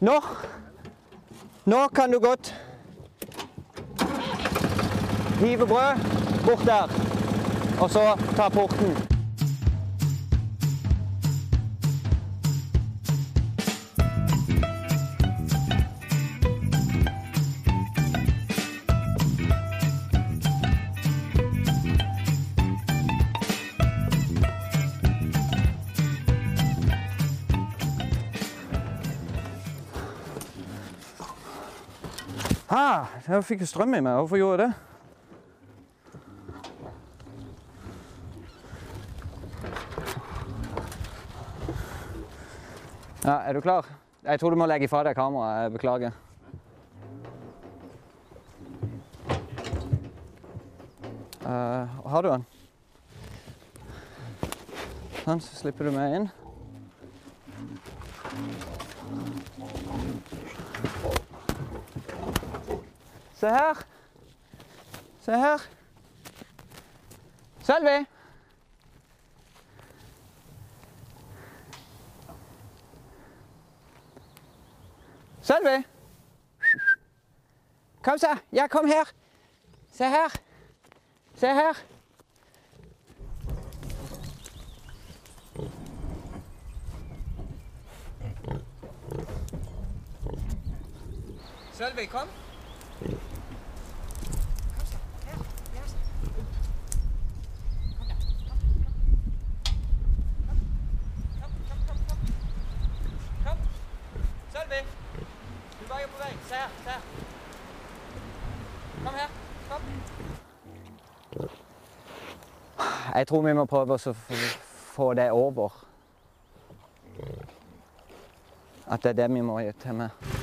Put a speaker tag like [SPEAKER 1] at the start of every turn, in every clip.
[SPEAKER 1] Nå. Nå kan du godt hive brød bort der. Og så ta porten. Ah, jeg fikk jo strøm i meg. Hvorfor gjorde jeg det? Ja, er du klar? Jeg tror du må legge fra deg kameraet. Beklager. Uh, har du den? Sånn, så slipper du meg inn. Se her. Se her. Selvi! Selvi! Kom, så. Ja, kom her. Se her. Se her. Selvi, kom. Kom. Selvi. Du var jo på vei. Se her. Se her. Kom her. Kom. Jeg tror vi må prøve å få det over. At det er det vi må gjøre til med.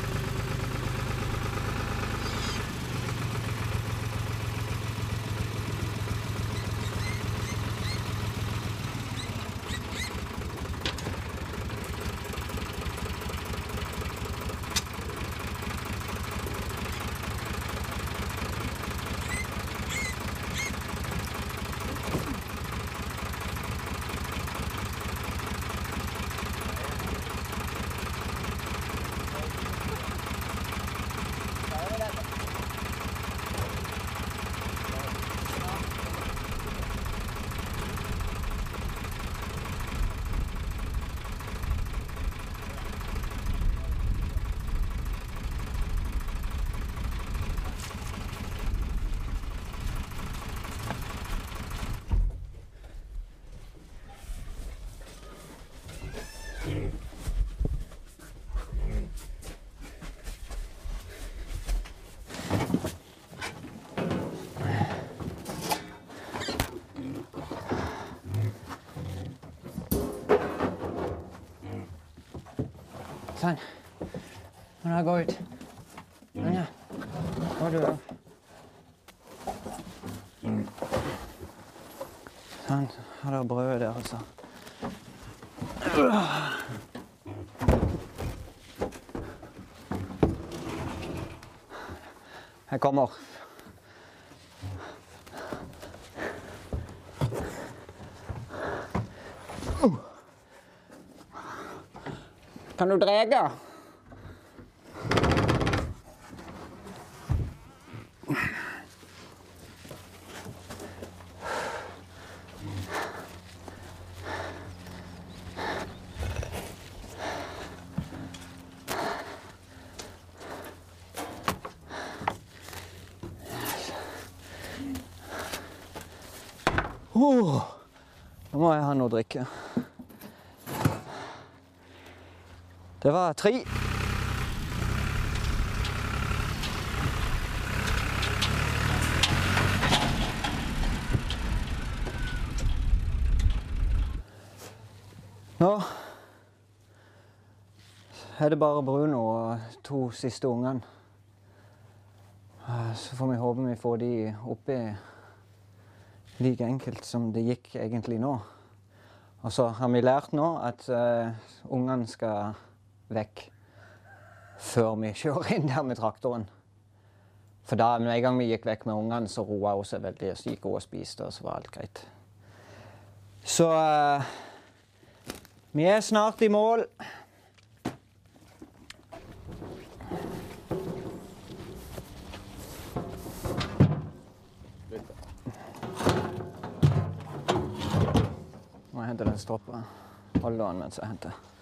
[SPEAKER 1] Sånn. Når jeg går ut. Sånn, ja. Går du av. Sånn. Har dere brødet der, altså? Jeg kommer. Kan du drege? Oh, nå må jeg ha noe å drikke. Det var tre. Nå er det bare Bruno og to siste ungene. Så får vi håpe vi får de oppi like enkelt som det gikk egentlig nå. Og så har vi lært nå at uh, ungene skal vekk før vi kjører inn der med traktoren. For da med en gang vi gikk vekk med ungene, så roa hun seg veldig. Så gikk hun og spiste, og så var alt greit. Så uh, vi er snart i mål. Må jeg hente den stroppa. Hold den mens jeg henter.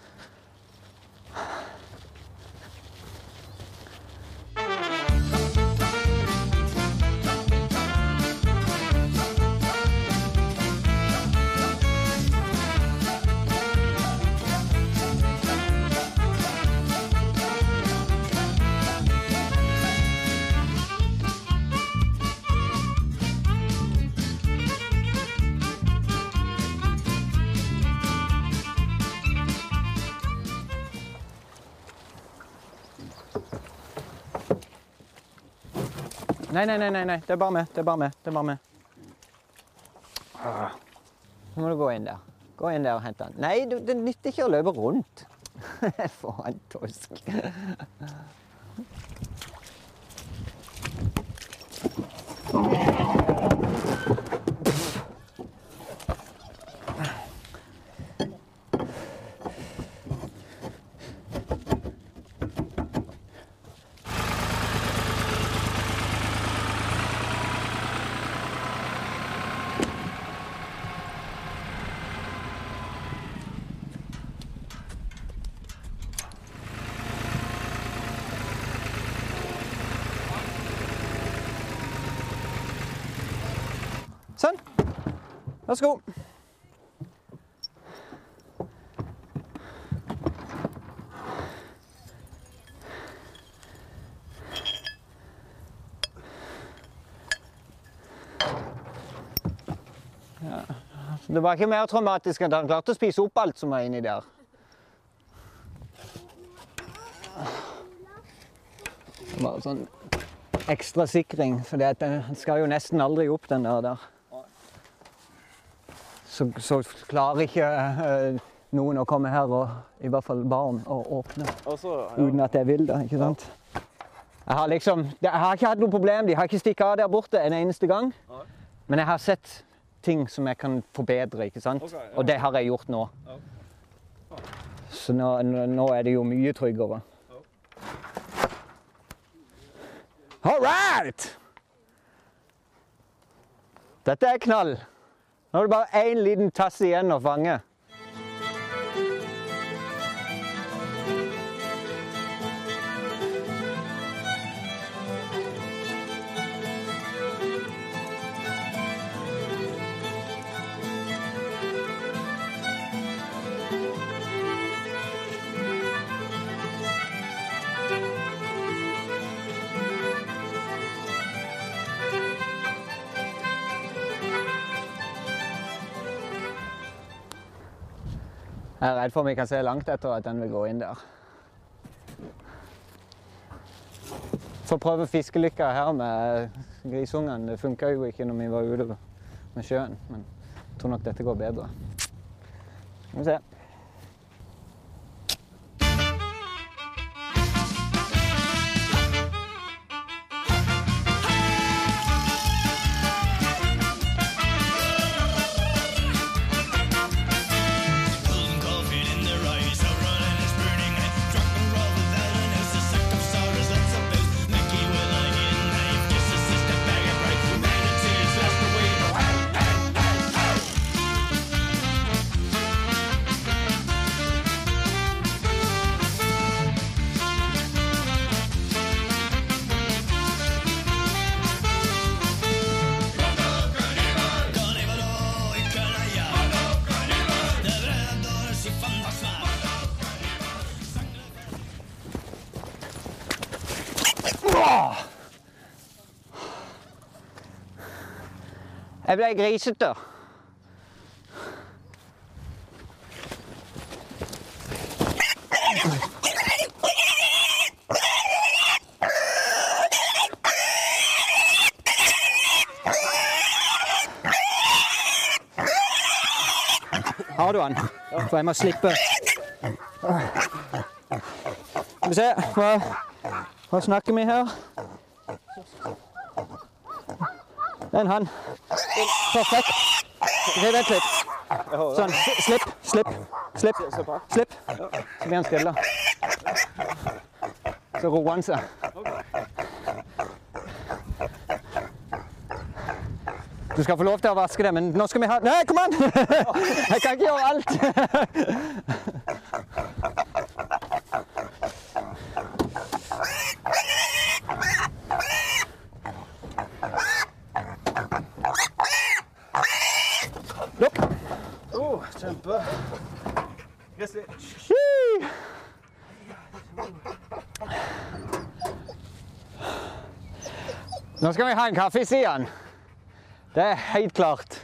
[SPEAKER 1] Nei, nei, nei, nei, nei. det er bare meg. Det er bare meg. Det er bare meg. Nå må du gå inn der. Gå inn der og hente den. Nei, du, det nytter ikke å løpe rundt. Faen, en tosk. Sånn. Vær så god. Det var ikke mer traumatisk enn at han klarte å spise opp alt som var inni der. Bare sånn ekstra sikring, for han skal jo nesten aldri opp den der. der. Så, så klarer ikke eh, noen å komme her, og i hvert fall barn, og åpne
[SPEAKER 2] Også, ja.
[SPEAKER 1] uten at jeg vil det. ikke sant? Jeg har liksom, jeg har ikke hatt noe problem. De har ikke stukket av der borte en eneste gang. Men jeg har sett ting som jeg kan forbedre, ikke sant?
[SPEAKER 2] Okay, ja.
[SPEAKER 1] Og det har jeg gjort nå.
[SPEAKER 2] Ja.
[SPEAKER 1] Så nå nå er det jo mye tryggere. All right! Dette er knall. Nå er det bare én liten tass igjen å fange. Jeg er redd for om vi kan se langt etter at den vil gå inn der. Får prøve fiskelykka her med grisungene. Det funka jo ikke når vi var ute med sjøen, men jeg tror nok dette går bedre. Skal vi se. Jeg ble grisete. Har du den? For jeg må slippe. Skal vi se, hva, hva snakker vi her? en hann. Perfekt. Vent litt. Sånn. Slipp, slipp, slipp. Slipp. Så blir han stille. Så roer han seg. Du skal få lov til å vaske det, men nå skal vi ha Nei, kom an! Jeg kan ikke gjøre alt! Nå skal vi ha en kaffe, sier han. Det er helt klart.